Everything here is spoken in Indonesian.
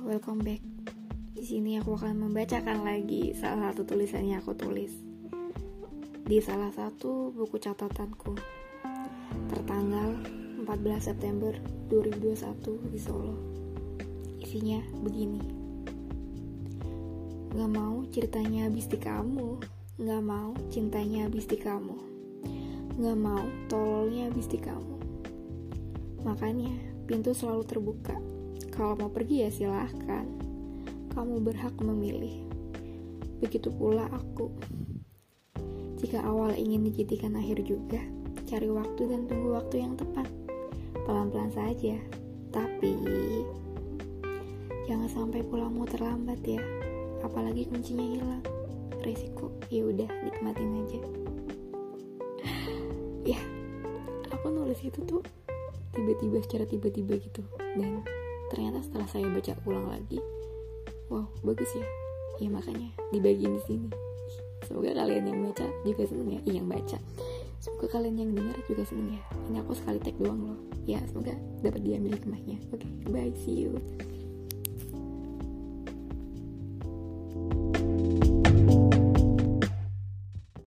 welcome back. Di sini aku akan membacakan lagi salah satu tulisan yang aku tulis di salah satu buku catatanku tertanggal 14 September 2021 di Solo. Isinya begini. Gak mau ceritanya habis di kamu, gak mau cintanya habis di kamu, gak mau tololnya habis di kamu. Makanya pintu selalu terbuka kalau mau pergi ya silahkan. Kamu berhak memilih. Begitu pula aku. Jika awal ingin dijadikan akhir juga, cari waktu dan tunggu waktu yang tepat. Pelan-pelan saja. Tapi jangan sampai pulangmu terlambat ya. Apalagi kuncinya hilang. Resiko, ya udah nikmatin aja. ya, aku nulis itu tuh tiba-tiba secara tiba-tiba gitu dan ternyata setelah saya baca ulang lagi wow bagus ya. Ya makanya dibagiin di sini. Semoga kalian yang baca juga seneng ya. Yang baca. Semoga kalian yang dengar juga seneng ya. Ini aku sekali tag doang loh. Ya semoga dapat diambil hikmahnya. Oke okay, bye see you